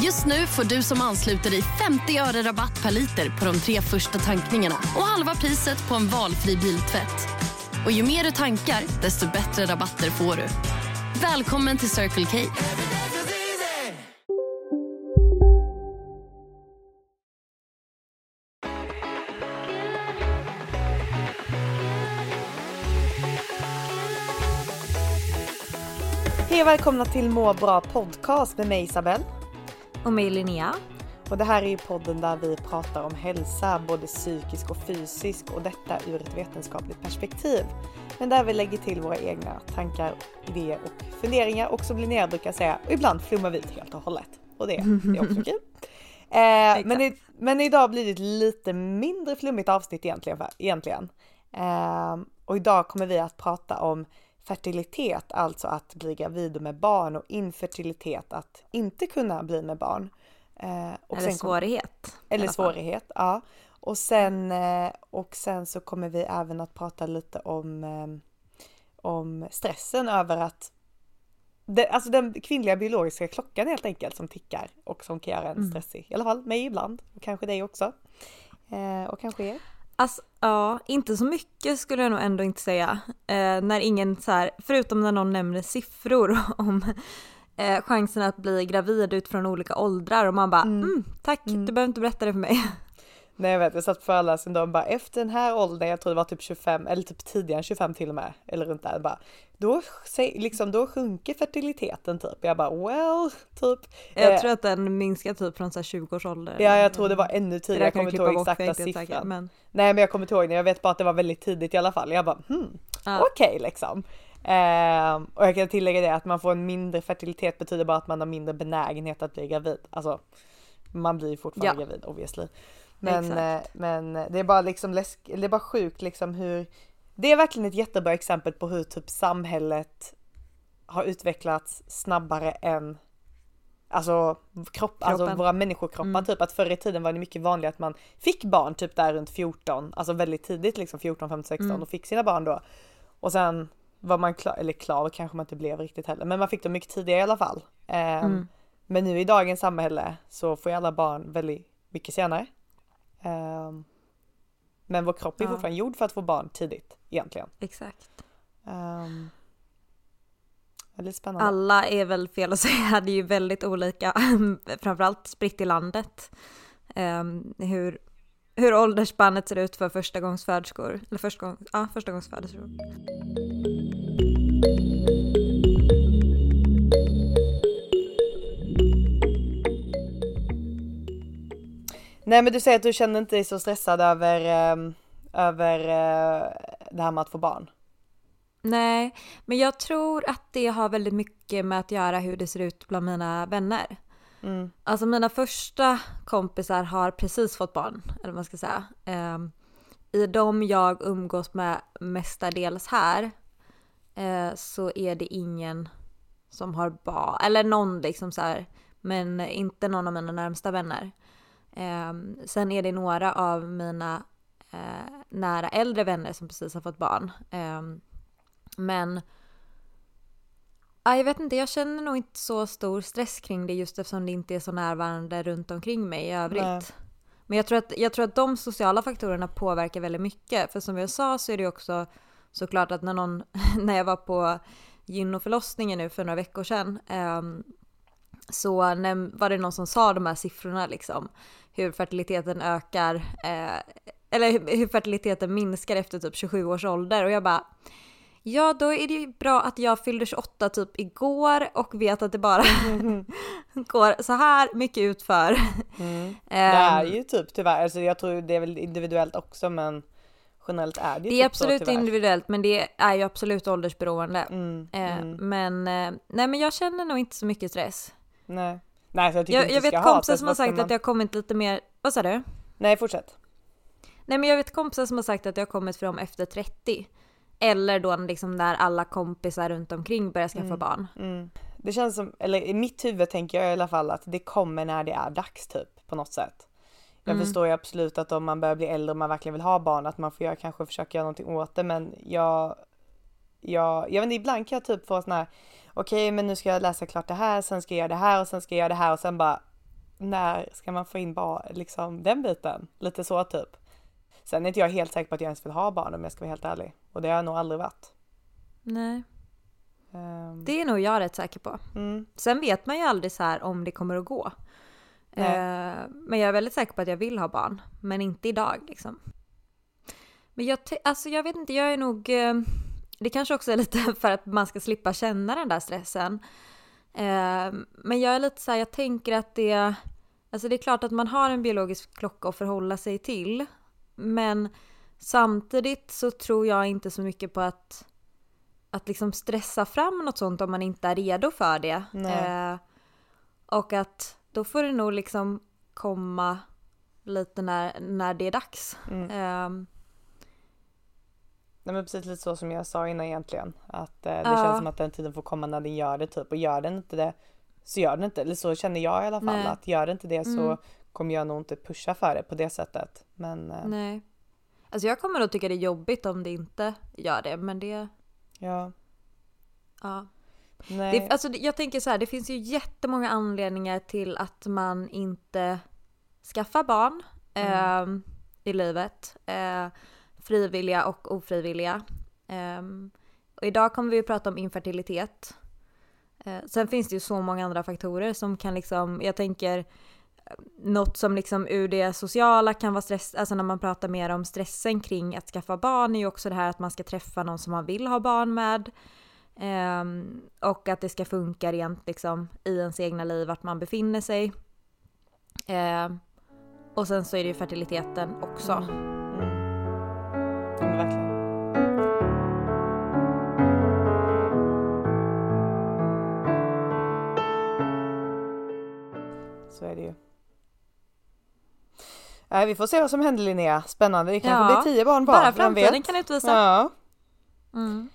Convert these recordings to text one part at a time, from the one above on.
Just nu får du som ansluter dig 50 öre rabatt per liter på de tre första tankningarna och halva priset på en valfri biltvätt. Och ju mer du tankar, desto bättre rabatter får du. Välkommen till Circle K. Hej och välkomna till Må bra podcast med mig Isabelle. Och mig Linnea. Och det här är ju podden där vi pratar om hälsa, både psykisk och fysisk och detta ur ett vetenskapligt perspektiv. Men där vi lägger till våra egna tankar, idéer och funderingar och som Linnea brukar säga, och ibland flummar vi ut helt och hållet. Och det är också kul. Eh, men, i, men idag blir det ett lite mindre flummigt avsnitt egentligen. egentligen. Eh, och idag kommer vi att prata om fertilitet, alltså att bli gravid med barn och infertilitet, att inte kunna bli med barn. Eh, och eller sen svårighet. Eller svårighet, ja. Och sen, eh, och sen så kommer vi även att prata lite om, eh, om stressen över att det, alltså den kvinnliga biologiska klockan helt enkelt som tickar och som kan göra en mm. stressig. I alla fall mig ibland och kanske dig också. Eh, och kanske er. Alltså, ja, inte så mycket skulle jag nog ändå inte säga. Eh, när ingen så här, förutom när någon nämner siffror om eh, chansen att bli gravid utifrån olika åldrar och man bara mm, mm tack, mm. du behöver inte berätta det för mig. Nej jag vet, jag satt på föreläsning då och bara efter den här åldern, jag tror det var typ 25 eller typ tidigare än 25 till och med, eller runt där, bara då, liksom, då sjunker fertiliteten typ. Jag bara well, typ. Jag eh, tror att den minskar typ från så 20 års ålder. Ja jag tror det var ännu tidigare, jag kommer inte ihåg exakta siffran. Men... Nej men jag kommer inte ihåg det, jag vet bara att det var väldigt tidigt i alla fall. Jag bara hmm, ah. okej okay, liksom. Eh, och jag kan tillägga det att man får en mindre fertilitet betyder bara att man har mindre benägenhet att bli gravid. Alltså man blir fortfarande ja. gravid obviously. Men, eh, men det är bara liksom läsk, det är bara sjukt liksom hur det är verkligen ett jättebra exempel på hur typ samhället har utvecklats snabbare än alltså, kropp, alltså våra människokroppar mm. typ att förr i tiden var det mycket vanligare att man fick barn typ där runt 14, alltså väldigt tidigt liksom 14, 15, 16 mm. och fick sina barn då. Och sen var man klar, eller klar kanske man inte blev riktigt heller, men man fick dem mycket tidigare i alla fall. Um, mm. Men nu i dagens samhälle så får ju alla barn väldigt mycket senare. Um, men vår kropp är ja. fortfarande gjord för att få barn tidigt egentligen. Exakt. Um, väldigt spännande. Alla är väl fel att säga, det är ju väldigt olika, framförallt spritt i landet. Um, hur, hur åldersspannet ser ut för förstagångsföderskor, eller första gång, ja, förstagångsföderskor. Nej men du säger att du känner inte dig så stressad över, um, över uh, det här med att få barn. Nej, men jag tror att det har väldigt mycket med att göra hur det ser ut bland mina vänner. Mm. Alltså mina första kompisar har precis fått barn, eller vad man ska säga. Um, I de jag umgås med mestadels här uh, så är det ingen som har barn, eller någon liksom så här, men inte någon av mina närmsta vänner. Eh, sen är det några av mina eh, nära äldre vänner som precis har fått barn. Eh, men jag vet inte, jag känner nog inte så stor stress kring det just eftersom det inte är så närvarande runt omkring mig i övrigt. Nej. Men jag tror, att, jag tror att de sociala faktorerna påverkar väldigt mycket. För som jag sa så är det också såklart att när någon, när jag var på gynoförlossningen nu för några veckor sedan så var det någon som sa de här siffrorna liksom hur fertiliteten ökar, eh, eller hur fertiliteten minskar efter typ 27 års ålder och jag bara Ja, då är det ju bra att jag fyllde 28 typ igår och vet att det bara går så här mycket utför. Mm. det är ju typ tyvärr, alltså jag tror det är väl individuellt också men generellt är det ju Det är typ absolut så, individuellt men det är ju absolut åldersberoende. Mm, eh, mm. Men eh, nej men jag känner nog inte så mycket stress. Nej. Nej, så jag, jag, jag vet kompisar som har sagt man... att jag kommit lite mer, vad sa du? Nej, fortsätt. Nej men jag vet kompisar som har sagt att det har kommit för dem efter 30. Eller då liksom när alla kompisar runt omkring börjar skaffa mm. barn. Mm. Det känns som, eller i mitt huvud tänker jag i alla fall att det kommer när det är dags typ på något sätt. Jag mm. förstår ju absolut att om man börjar bli äldre och man verkligen vill ha barn att man får göra, kanske försöka göra någonting åt det men jag, jag, jag vet inte, ibland kan jag typ få sån här okej okay, men nu ska jag läsa klart det här, sen ska jag göra det här och sen ska jag göra det här och sen bara när ska man få in bara liksom den biten? Lite så typ. Sen är inte jag helt säker på att jag ens vill ha barn om jag ska vara helt ärlig. Och det har jag nog aldrig varit. Nej. Um. Det är nog jag rätt säker på. Mm. Sen vet man ju aldrig så här om det kommer att gå. Uh, men jag är väldigt säker på att jag vill ha barn. Men inte idag liksom. Men jag, alltså jag vet inte, jag är nog... Uh, det kanske också är lite för att man ska slippa känna den där stressen. Uh, men jag är lite så här, jag tänker att det... Alltså det är klart att man har en biologisk klocka att förhålla sig till. Men samtidigt så tror jag inte så mycket på att, att liksom stressa fram något sånt om man inte är redo för det. Eh, och att då får det nog liksom komma lite när, när det är dags. Mm. Eh, Nej men precis lite så som jag sa innan egentligen. Att eh, det ja. känns som att den tiden får komma när den gör det typ och gör den inte det så gör den inte Eller så känner jag i alla fall Nej. att gör den inte det mm. så kommer jag nog inte pusha för det på det sättet. Men... Eh, Nej. Alltså jag kommer nog tycka det är jobbigt om det inte gör det, men det... Ja. Ja. Nej. Det, alltså jag tänker så här, det finns ju jättemånga anledningar till att man inte skaffar barn mm. eh, i livet. Frivilliga och ofrivilliga. Ehm, och idag kommer vi att prata om infertilitet. Eh, sen finns det ju så många andra faktorer som kan liksom, jag tänker eh, något som liksom ur det sociala kan vara stress, alltså när man pratar mer om stressen kring att skaffa barn är ju också det här att man ska träffa någon som man vill ha barn med. Um, och att det ska funka rent liksom i ens egna liv, vart man befinner sig. Uh, och sen så är det ju fertiliteten också. Så är det ju. Nej, vi får se vad som händer Linnea. Spännande. Det kanske ja. blir tio barn bara. Bara framtiden kan utvisa. Ja. Mm.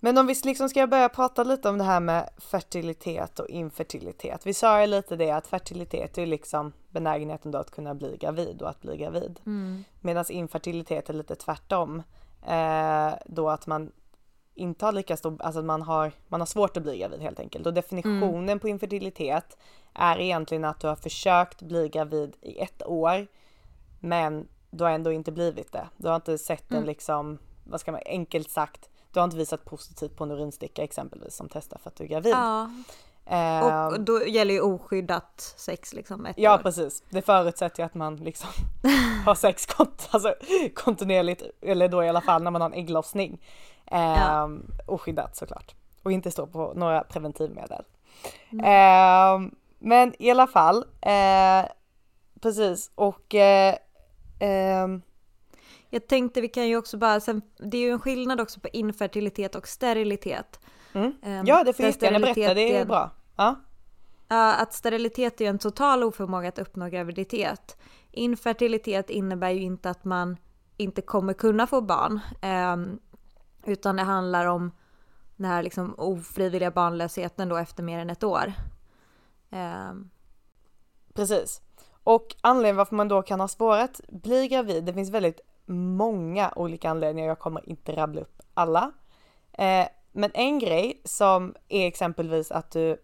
Men om vi liksom ska börja prata lite om det här med fertilitet och infertilitet. Vi sa ju lite det att fertilitet är liksom benägenheten då att kunna bli gravid och att bli gravid. Mm. Medan infertilitet är lite tvärtom. Eh, då att man inte har lika stor, alltså man har, man har svårt att bli gravid helt enkelt. Och definitionen mm. på infertilitet är egentligen att du har försökt bli gravid i ett år men du har ändå inte blivit det. Du har inte sett en mm. liksom, vad ska man, enkelt sagt, du har inte visat positivt på en urinsticka exempelvis som testar för att du är gravid. Ja. Och då gäller ju oskyddat sex liksom Ja år. precis, det förutsätter ju att man liksom har sex kont alltså, kontinuerligt, eller då i alla fall när man har en ägglossning. Ja. Ehm, oskyddat såklart. Och inte stå på några preventivmedel. Mm. Eh, men i alla fall, eh, precis och eh, Um, jag tänkte vi kan ju också bara, sen, det är ju en skillnad också på infertilitet och sterilitet. Mm. Ja det får du gärna berätta, det är bra. Ja. Att sterilitet är en total oförmåga att uppnå graviditet. Infertilitet innebär ju inte att man inte kommer kunna få barn. Utan det handlar om den här liksom ofrivilliga barnlösheten då efter mer än ett år. Eh. Precis. Och anledningen varför man då kan ha svårare att bli gravid, det finns väldigt många olika anledningar, jag kommer inte rabbla upp alla. Eh, men en grej som är exempelvis att du,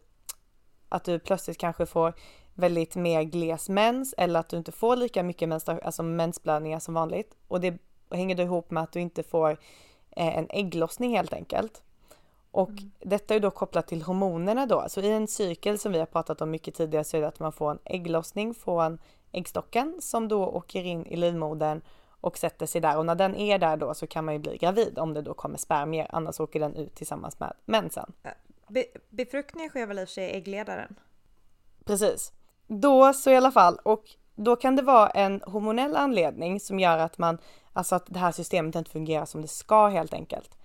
att du plötsligt kanske får väldigt mer gles mens eller att du inte får lika mycket mens, alltså mensblödningar som vanligt. Och det hänger då ihop med att du inte får en ägglossning helt enkelt. Och mm. detta är då kopplat till hormonerna då. Så i en cykel som vi har pratat om mycket tidigare så är det att man får en ägglossning från äggstocken som då åker in i livmodern och sätter sig där och när den är där då så kan man ju bli gravid om det då kommer spermier annars åker den ut tillsammans med mensen. Be befruktningen sker väl i och för sig i äggledaren? Precis. Då så i alla fall och då kan det vara en hormonell anledning som gör att man, alltså att det här systemet inte fungerar som det ska helt enkelt.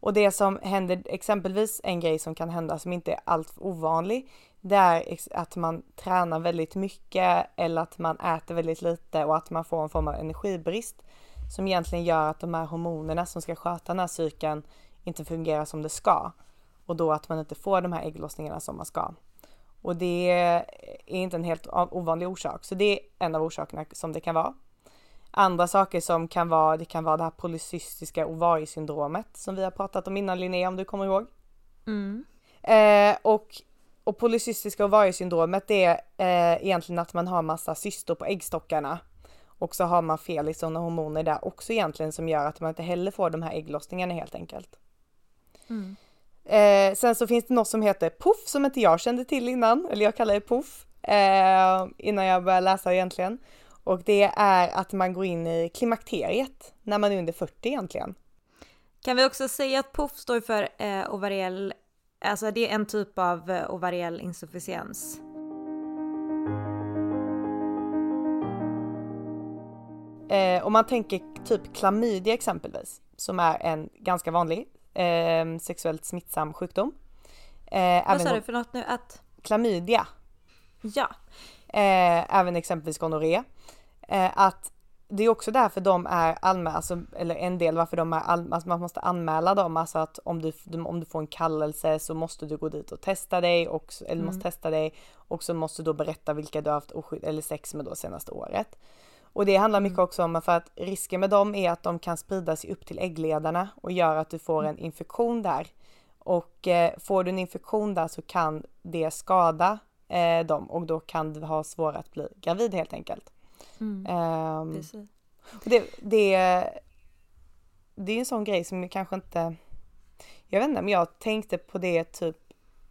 Och det som händer, exempelvis en grej som kan hända som inte är allt ovanlig, det är att man tränar väldigt mycket eller att man äter väldigt lite och att man får en form av energibrist som egentligen gör att de här hormonerna som ska sköta den här cykeln inte fungerar som det ska och då att man inte får de här ägglossningarna som man ska. Och det är inte en helt ovanlig orsak, så det är en av orsakerna som det kan vara. Andra saker som kan vara, det kan vara det här polycystiska ovariesyndromet som vi har pratat om innan Linnea om du kommer ihåg. Mm. Eh, och, och polycystiska ovariesyndromet det är eh, egentligen att man har massa cystor på äggstockarna. Och så har man fel i sådana hormoner där också egentligen som gör att man inte heller får de här ägglossningarna helt enkelt. Mm. Eh, sen så finns det något som heter puff som inte jag kände till innan, eller jag kallar det puff eh, innan jag började läsa egentligen. Och det är att man går in i klimakteriet när man är under 40 egentligen. Kan vi också säga att POF står för eh, ovariell, alltså det är en typ av eh, ovariell insufficiens. Eh, om man tänker typ klamydia exempelvis, som är en ganska vanlig eh, sexuellt smittsam sjukdom. Eh, Vad sa du för något nu? Att? Klamydia. Ja. Eh, även exempelvis gonorré. Eh, att det är också därför de är anmälda, alltså, eller en del varför de är all, alltså man måste anmäla dem, alltså att om du, om du får en kallelse så måste du gå dit och testa dig, och, eller mm. måste testa dig och så måste du då berätta vilka du har haft oskydd, eller sex med då senaste året. Och det handlar mycket mm. också om för att risken med dem är att de kan sprida sig upp till äggledarna och gör att du får en infektion där. Och eh, får du en infektion där så kan det skada eh, dem och då kan du ha svårare att bli gravid helt enkelt. Mm. Um, det, det, det är en sån grej som jag kanske inte, jag vet inte men jag tänkte på det typ,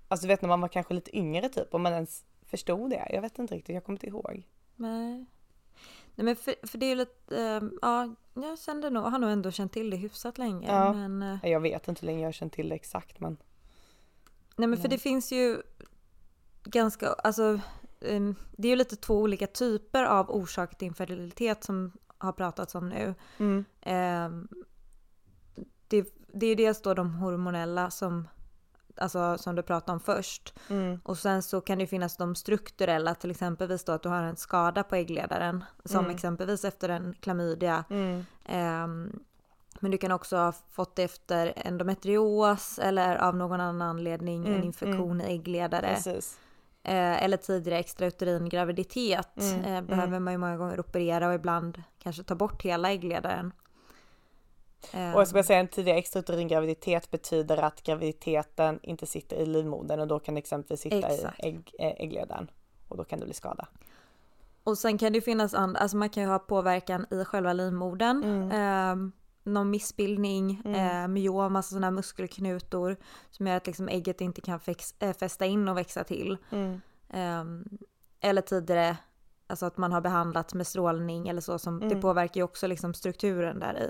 alltså du vet när man var kanske lite yngre typ, om man ens förstod det. Jag vet inte riktigt, jag kommer inte ihåg. Nej. Nej men för, för det är ju lite, äh, ja, jag kände nog, har nog ändå känt till det hyfsat länge. Ja. Men, äh, jag vet inte hur länge jag har känt till det exakt men. Nej men för det finns ju ganska, alltså um, det är ju lite två olika typer av orsak till infertilitet som har pratats om nu. Mm. Um, det, det är ju dels då de hormonella som alltså som du pratade om först. Mm. Och sen så kan det finnas de strukturella, till exempelvis då att du har en skada på äggledaren, som mm. exempelvis efter en klamydia. Mm. Um, men du kan också ha fått det efter endometrios eller av någon annan anledning en mm, infektion mm. i äggledare. Precis. Eh, eller tidigare extrauterin graviditet mm, eh, behöver man ju många gånger operera och ibland kanske ta bort hela äggledaren. Och jag ska säga en tidigare extrauterin graviditet betyder att graviditeten inte sitter i livmodern och då kan det exempelvis sitta Exakt. i ägg, eh, äggledaren och då kan det bli skada. Och sen kan det finnas andra, alltså man kan ju ha påverkan i själva livmodern. Mm. Eh, någon missbildning, mm. eh, myom, alltså sådana här muskelknutor som gör att liksom ägget inte kan fex, äh, fästa in och växa till. Mm. Eh, eller tidigare, alltså att man har behandlat med strålning eller så som det mm. påverkar ju också liksom strukturen där i.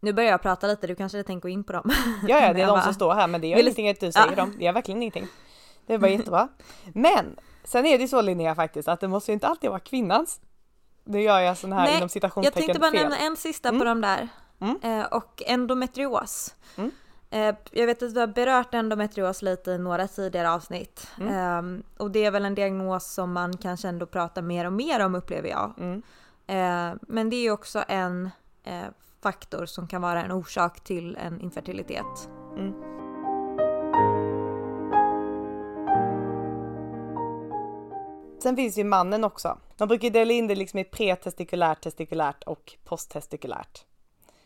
Nu börjar jag prata lite, du kanske tänker gå in på dem? Ja, ja det är de som står här men det gör ingenting att du säger ja. dem. Det gör verkligen ingenting. Det är bara jättebra. Men sen är det så Linnea faktiskt att det måste ju inte alltid vara kvinnans. Nu gör jag sån här Nej, inom citationstecken Jag tänkte bara fel. nämna en sista mm. på de där. Mm. Eh, och endometrios. Mm. Eh, jag vet att vi har berört endometrios lite i några tidigare avsnitt. Eh, och det är väl en diagnos som man kanske ändå pratar mer och mer om upplever jag. Mm. Eh, men det är också en eh, faktor som kan vara en orsak till en infertilitet. Mm. Sen finns ju mannen också. Man brukar dela in det liksom i pretestikulärt, testikulärt och posttestikulärt.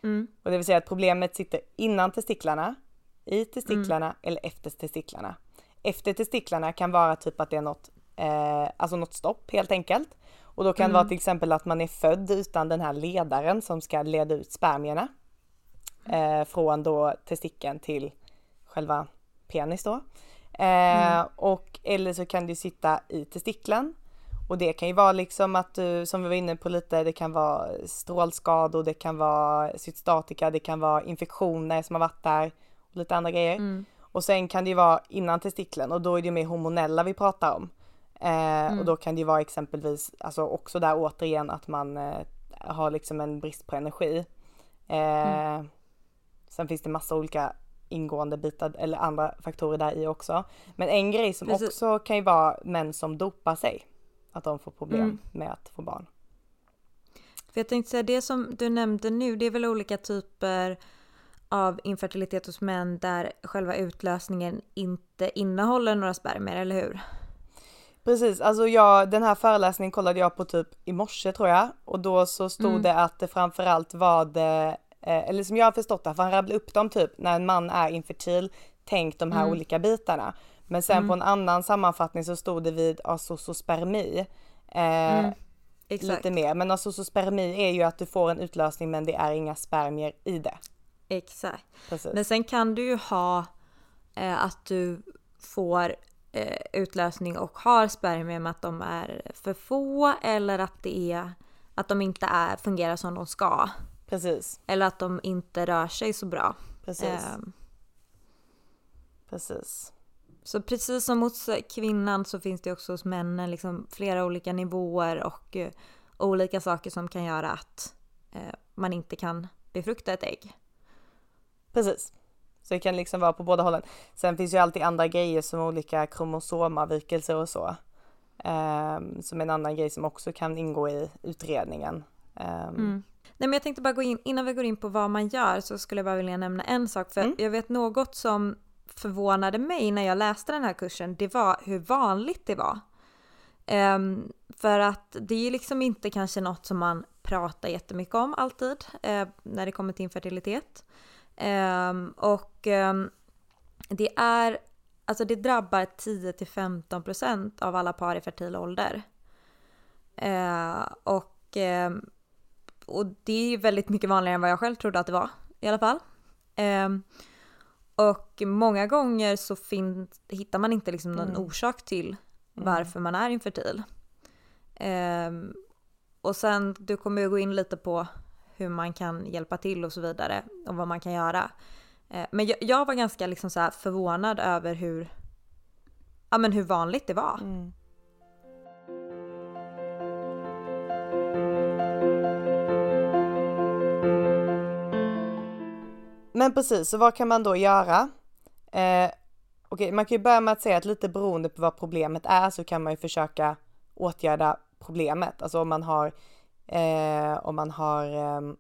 Mm. Och det vill säga att problemet sitter innan testiklarna, i testiklarna mm. eller efter testiklarna. Efter testiklarna kan vara typ att det är något, eh, alltså något stopp helt enkelt. Och då kan det vara mm. till exempel att man är född utan den här ledaren som ska leda ut spermierna. Eh, från då testikeln till själva penis då. Eh, mm. Och eller så kan det sitta i testiklen. Och det kan ju vara liksom att du, som vi var inne på lite, det kan vara strålskador, det kan vara cytostatika, det kan vara infektioner som har varit där och lite andra grejer. Mm. Och sen kan det ju vara innan testiklen och då är det mer hormonella vi pratar om. Eh, mm. Och då kan det ju vara exempelvis, alltså också där återigen att man eh, har liksom en brist på energi. Eh, mm. Sen finns det massa olika ingående bitar eller andra faktorer där i också. Men en grej som Precis. också kan ju vara män som dopar sig. Att de får problem mm. med att få barn. För jag tänkte säga det som du nämnde nu, det är väl olika typer av infertilitet hos män där själva utlösningen inte innehåller några spermier, eller hur? Precis, alltså jag, den här föreläsningen kollade jag på typ i morse tror jag och då så stod mm. det att det framförallt var det, eh, eller som jag har förstått det, för han rabblade upp dem typ när en man är infertil, tänk de här mm. olika bitarna. Men sen mm. på en annan sammanfattning så stod det vid asosospermi. Eh, mm. lite mer, men asosospermi är ju att du får en utlösning men det är inga spermier i det. Exakt. Precis. Men sen kan du ju ha eh, att du får utlösning och har spermier med att de är för få eller att det är att de inte är, fungerar som de ska. Precis. Eller att de inte rör sig så bra. Precis. Eh, Precis. Så precis som hos kvinnan så finns det också hos männen liksom flera olika nivåer och uh, olika saker som kan göra att uh, man inte kan befrukta ett ägg. Precis. Så det kan liksom vara på båda hållen. Sen finns ju alltid andra grejer som olika kromosomavvikelser och så. Um, som en annan grej som också kan ingå i utredningen. Um, mm. Nej men jag tänkte bara gå in, innan vi går in på vad man gör så skulle jag bara vilja nämna en sak. För mm. jag vet något som förvånade mig när jag läste den här kursen, det var hur vanligt det var. Um, för att det är liksom inte kanske något som man pratar jättemycket om alltid uh, när det kommer till infertilitet. Um, och um, det är, alltså det drabbar 10-15% av alla par i fertil ålder. Uh, och, um, och det är ju väldigt mycket vanligare än vad jag själv trodde att det var i alla fall. och många gånger så fin- hittar man inte liksom någon mm. orsak till mm. varför man är infertil. och sen, du kommer ju gå in lite på hur man kan hjälpa till och så vidare och vad man kan göra. Eh, men jag, jag var ganska liksom så förvånad över hur, ja, men hur vanligt det var. Mm. Men precis, så vad kan man då göra? Eh, okay, man kan ju börja med att säga att lite beroende på vad problemet är så kan man ju försöka åtgärda problemet. Alltså om man har Eh, om man har eh,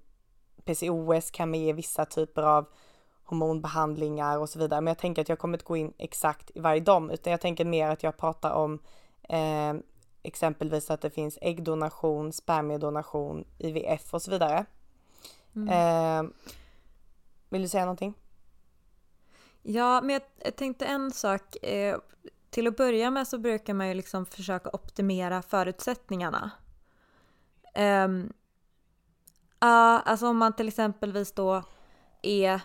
PCOS kan man ge vissa typer av hormonbehandlingar och så vidare. Men jag tänker att jag kommer inte gå in exakt i varje dom, utan jag tänker mer att jag pratar om eh, exempelvis att det finns äggdonation, spermiedonation, IVF och så vidare. Mm. Eh, vill du säga någonting? Ja, men jag tänkte en sak. Eh, till att börja med så brukar man ju liksom försöka optimera förutsättningarna. Um, uh, alltså om man till exempelvis då är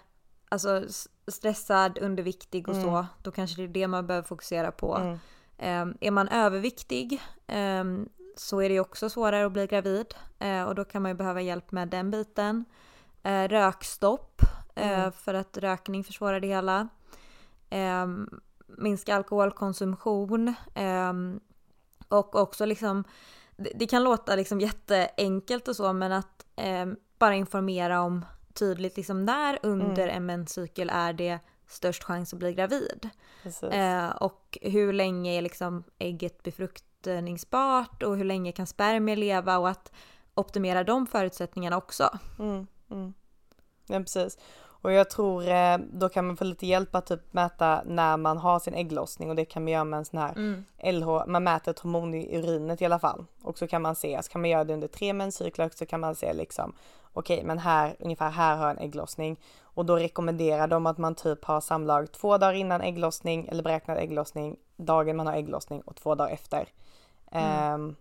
alltså, stressad, underviktig och mm. så, då kanske det är det man behöver fokusera på. Mm. Um, är man överviktig um, så är det också svårare att bli gravid uh, och då kan man ju behöva hjälp med den biten. Uh, rökstopp, uh, mm. för att rökning försvårar det hela. minska alkoholkonsumtion och också liksom det, kan låta liksom jätteenkelt och så men att eh, bara informera om tydligt liksom när under mm. en menscykel är det störst chans att bli gravid. Eh, och hur länge är liksom ägget befruktningsbart och hur länge kan spermier leva och att optimera de förutsättningarna också. Mm, mm. Ja precis. Och jag tror eh, då kan man få lite hjälp att typ mäta när man har sin ägglossning och det kan man göra med en sån här mm. LH, man mäter ett hormon i urinet i alla fall. Och så kan man se, så kan man göra det under tre menscykler så kan man se liksom okej okay, men här, ungefär här har jag en ägglossning. Och då rekommenderar de att man typ har samlag två dagar innan ägglossning eller beräknad ägglossning, dagen man har ägglossning och två dagar efter. Mm. Um,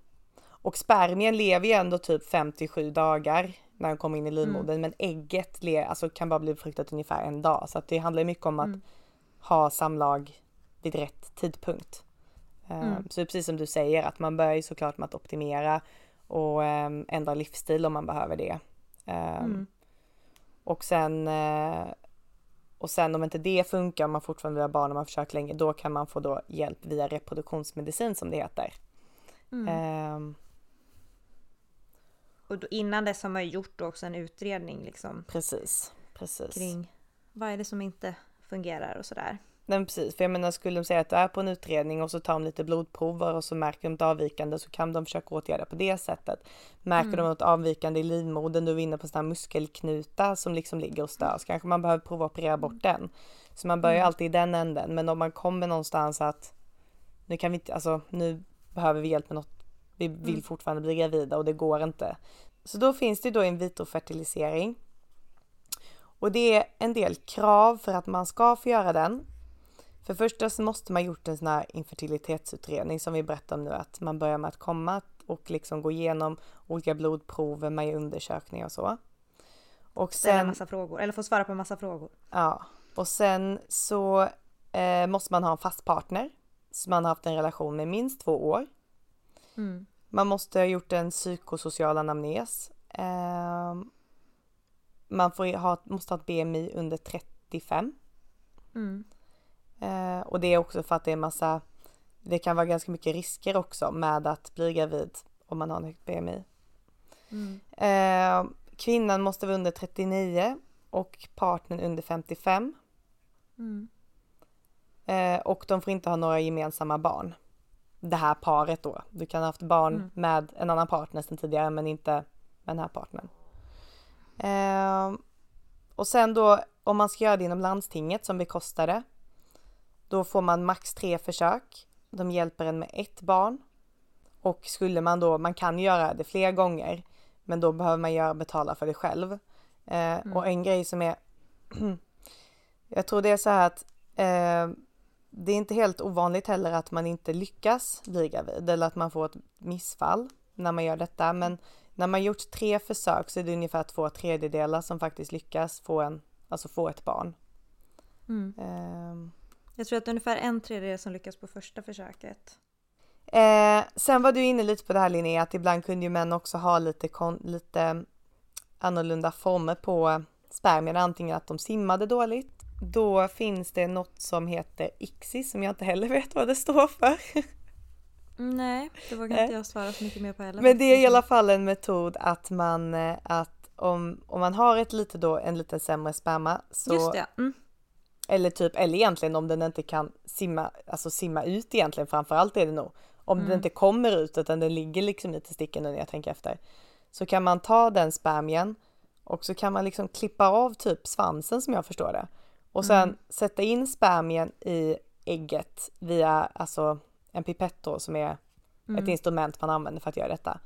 och spermien lever ju ändå typ 57 dagar när den kommer in i livmodern mm. men ägget alltså, kan bara bli befruktat ungefär en dag så att det handlar mycket om att mm. ha samlag vid rätt tidpunkt. Um, så det är precis som du säger att man börjar ju såklart med att optimera och um, ändra livsstil om man behöver det. Um, och sen uh, och sen om inte det funkar, om man fortfarande vill ha barn och man försökt länge, då kan man få då hjälp via reproduktionsmedicin som det heter. Mm. Och då, innan dess har man ju gjort också en utredning liksom. Precis, precis. Kring vad är det som inte fungerar och sådär. Nej precis, för jag menar skulle de säga att du är på en utredning och så tar de lite blodprover och så märker de ett avvikande så kan de försöka åtgärda på det sättet. Märker mm. de något avvikande i livmodern, du är inne på sådana muskelknutar som liksom ligger och stör, så kanske man behöver prova att operera bort den. Så man börjar mm. alltid i den änden, men om man kommer någonstans att nu kan vi inte, alltså nu behöver vi hjälp med något vi vill mm. fortfarande bli gravida och det går inte. Så då finns det då in vitro-fertilisering. Och det är en del krav för att man ska få göra den. För första så måste man gjort en sån här infertilitetsutredning som vi berättade om nu att man börjar med att komma och liksom gå igenom olika blodprover, man gör undersökningar och så. Och sen... Ställa massa frågor, eller få svara på massa frågor. Ja, och sen så eh, måste man ha en fast partner som man har haft en relation med minst två år. Mm. Man måste ha gjort en psykosocial anamnes. Eh, man får ha, måste ha ett BMI under 35. Mm. Eh, och det är också för att det är massa, det kan vara ganska mycket risker också med att bli gravid om man har en högt BMI. Mm. Eh, kvinnan måste vara under 39 och partnern under 55. Mm. Eh, och de får inte ha några gemensamma barn det här paret då. Du kan ha haft barn mm. med en annan partner sedan tidigare men inte med den här partnern. Eh, och sen då om man ska göra det inom landstinget som bekostar det. Då får man max tre försök. De hjälper en med ett barn. Och skulle man då, man kan göra det fler gånger. Men då behöver man göra, betala för det själv. Eh, mm. Och en grej som är Jag tror det är så här att eh, det är inte helt ovanligt heller att man inte lyckas bli gravid eller att man får ett missfall när man gör detta. Men när man gjort tre försök så är det ungefär två tredjedelar som faktiskt lyckas få, en, alltså få ett barn. Mm. Um, jag tror att det är ungefär en tredjedel som lyckas på första försöket. Eh, sen var du inne lite på det här Linnea, att ibland kunde ju män också ha lite, kon, lite annorlunda former på spermierna, antingen att de simmade dåligt då finns det något som heter ICSI som jag inte heller vet vad det står för. Nej, det vågar inte jag svara så mycket mer på heller. Men det är i alla fall en metod att man, eh, att om, om man har ett lite då, en lite sämre sperma så Just det. Mm. Eller typ, eller egentligen om den inte kan simma, alltså simma ut egentligen framförallt är det nog. Om mm. den inte kommer ut utan den ligger liksom i testikeln när jag tänker efter. Så kan man ta den spermien och så kan man liksom klippa av typ svansen som jag förstår det. Och sen mm. sätta in spermien i ägget via alltså en pipett då, som är mm. ett instrument man använder för att göra detta.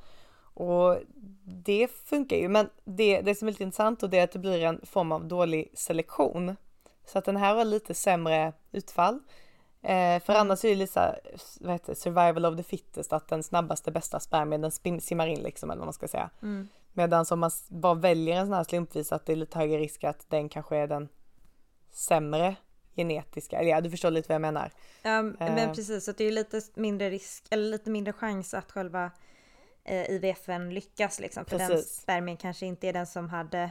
Och det funkar ju, men det, det som är lite intressant och det är att det blir en form av dålig selektion. Så att den här har lite sämre utfall. Eh, för mm. annars är det lite vad heter survival of the fittest, att den snabbaste bästa spermien den simmar in liksom eller vad man ska säga. Mm. Medan om man bara väljer en sån här slumpvis att det är lite högre risk att den kanske är den sämre genetiska, eller ja du förstår lite vad jag menar. Ja men uh, precis, så det är lite mindre risk, eller lite mindre chans att själva eh, IVFen lyckas liksom. För precis. den spermien kanske inte är den som hade,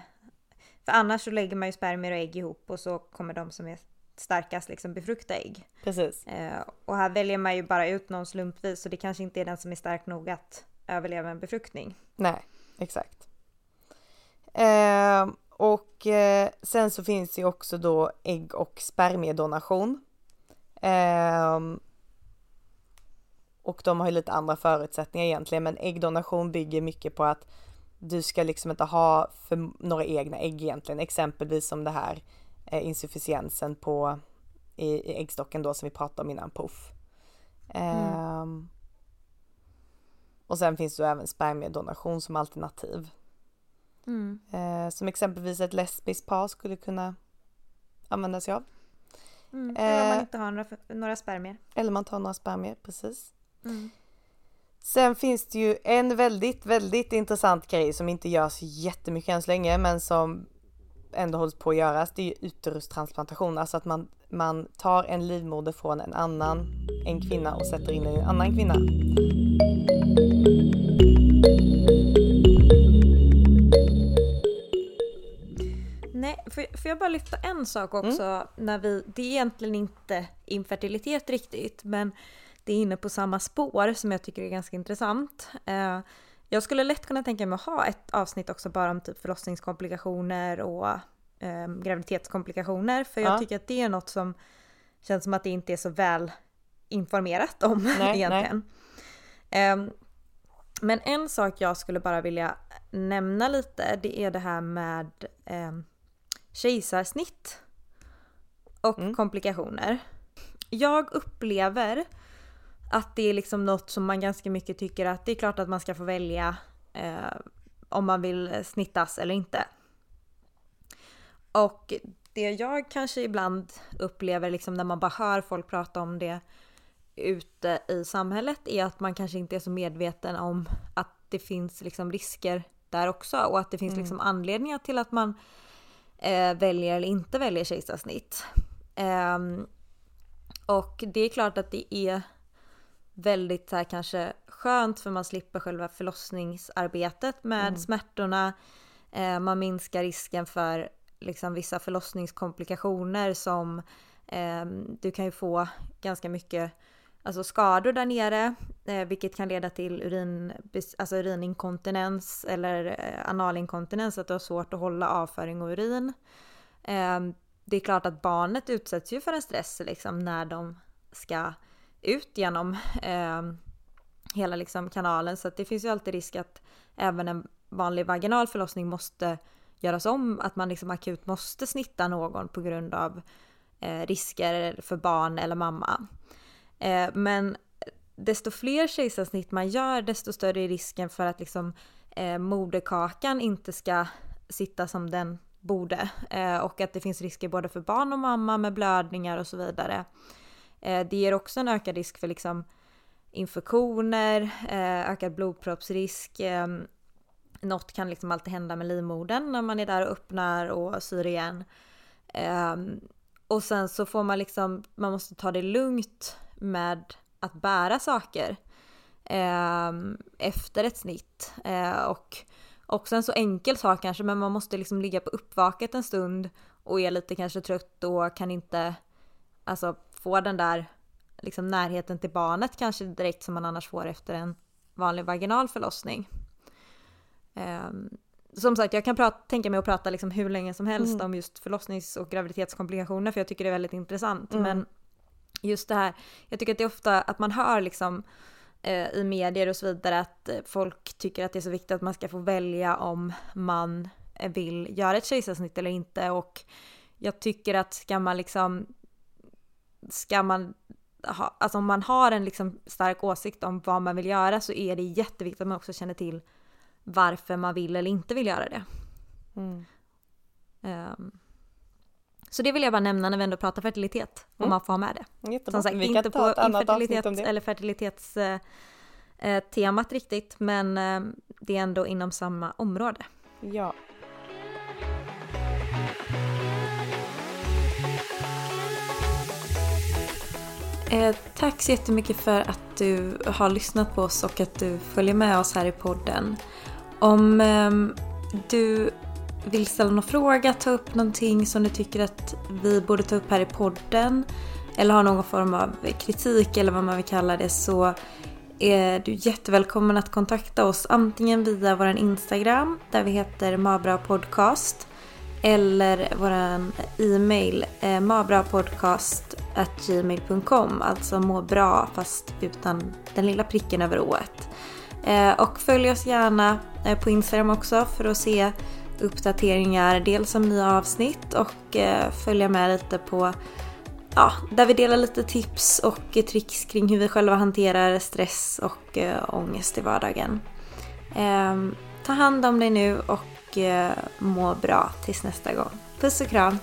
för annars så lägger man ju spermier och ägg ihop och så kommer de som är starkast liksom befrukta ägg. Precis. Eh, och här väljer man ju bara ut någon slumpvis så det kanske inte är den som är stark nog att överleva en befruktning. Nej, exakt. Eh, och eh, sen så finns det också då ägg och spermiedonation. Eh, och de har ju lite andra förutsättningar egentligen men äggdonation bygger mycket på att du ska liksom inte ha för några egna ägg egentligen, exempelvis som det här eh, insufficiensen på i, i äggstocken då som vi pratade om innan, puff. Mm. Um, och sen finns det även spermiedonation som alternativ. Mm. Uh, som exempelvis ett lesbiskt par skulle kunna använda sig av. Mm. Eller om man inte har några, några spermier. Eller man tar några spermier, precis. Mm. Sen finns det ju en väldigt, väldigt intressant grej som inte görs jättemycket än så länge men som ändå hålls på att göras. Det är ju uterustransplantation, alltså att man, man tar en livmoder från en annan, en kvinna och sätter in en annan kvinna. Får, får jag bara lyfta en sak också mm. när vi, det är egentligen inte infertilitet riktigt men det är inne på samma spår som jag tycker är ganska intressant. Eh, jag skulle lätt kunna tänka mig att ha ett avsnitt också bara om typ förlossningskomplikationer och eh, graviditetskomplikationer för jag ja. tycker att det är något som känns som att det inte är så väl informerat om nej, egentligen. Nej. Eh, men en sak jag skulle bara vilja nämna lite det är det här med eh, kejsarsnitt och mm. komplikationer. Jag upplever att det är liksom något som man ganska mycket tycker att det är klart att man ska få välja eh, om man vill snittas eller inte. Och det jag kanske ibland upplever liksom när man bara hör folk prata om det ute i samhället är att man kanske inte är så medveten om att det finns liksom risker där också och att det finns mm. liksom anledningar till att man eh, väljer eller inte väljer kejsarsnitt. Eh, och det är klart att det är väldigt så här, kanske skönt för man slipper själva förlossningsarbetet med mm. smärtorna. Eh, man minskar risken för liksom, vissa förlossningskomplikationer som eh, du kan ju få ganska mycket alltså skador där nere, eh, vilket kan leda till urin, alltså urininkontinens eller eh, analinkontinens, att du har svårt att hålla avföring och urin. Eh, det är klart att barnet utsätts ju för en stress liksom, när de ska ut genom eh, hela liksom kanalen så att det finns ju alltid risk att även en vanlig vaginal förlossning måste göras om, att man liksom akut måste snitta någon på grund av eh, risker för barn eller mamma. Eh, men desto fler kejsarsnitt man gör desto större är risken för att liksom eh, moderkakan inte ska sitta som den borde eh, och att det finns risker både för barn och mamma med blödningar och så vidare. Eh, det ger också en ökad risk för liksom infektioner, eh, ökad blodproppsrisk. Eh, något kan liksom alltid hända med livmodern när man är där och öppnar och syr igen. Eh, och sen så får man liksom, man måste ta det lugnt med att bära saker ehm, efter ett snitt. Eh, och också en så enkel sak kanske, men man måste liksom ligga på uppvaket en stund och är lite kanske trött och kan inte alltså få den där liksom närheten till barnet kanske direkt som man annars får efter en vanlig vaginal förlossning. Um, som sagt, jag kan prata, tänka mig att prata liksom hur länge som helst mm. om just förlossnings och graviditetskomplikationer för jag tycker det är väldigt intressant. Mm. Men just det här, jag tycker att det är ofta att man hör liksom eh, i medier och så vidare att folk tycker att det är så viktigt att man ska få välja om man vill göra ett kejsarsnitt eller inte och jag tycker att ska man liksom ska man ha, alltså om man har en liksom stark åsikt om vad man vill göra så är det jätteviktigt att man också känner till varför man vill eller inte vill göra det. Mm. Um, så det vill jag bara nämna när vi ändå pratar fertilitet, om mm. man får ha med det. Jättebra. Som sagt, vi inte på infertilitet eller fertilitetstemat eh, eh, riktigt, men eh, det är ändå inom samma område. Ja. Eh, tack så jättemycket för att du har lyssnat på oss och att du följer med oss här i podden. Om eh, du vill ställa någon fråga, ta upp någonting som du tycker att vi borde ta upp här i podden eller har någon form av kritik eller vad man vill kalla det så är du jättevälkommen att kontakta oss antingen via vår Instagram där vi heter Mabra Podcast eller vår e-mail eh, mabrapodcast.gmail.com Alltså må bra fast utan den lilla pricken över ået. Eh, och följ oss gärna eh, på Instagram också för att se uppdateringar dels om nya avsnitt och eh, följa med lite på ja, där vi delar lite tips och tricks kring hur vi själva hanterar stress och eh, ångest i vardagen. Ehm, ta hand om dig nu och eh, må bra tills nästa gång. Puss och kram!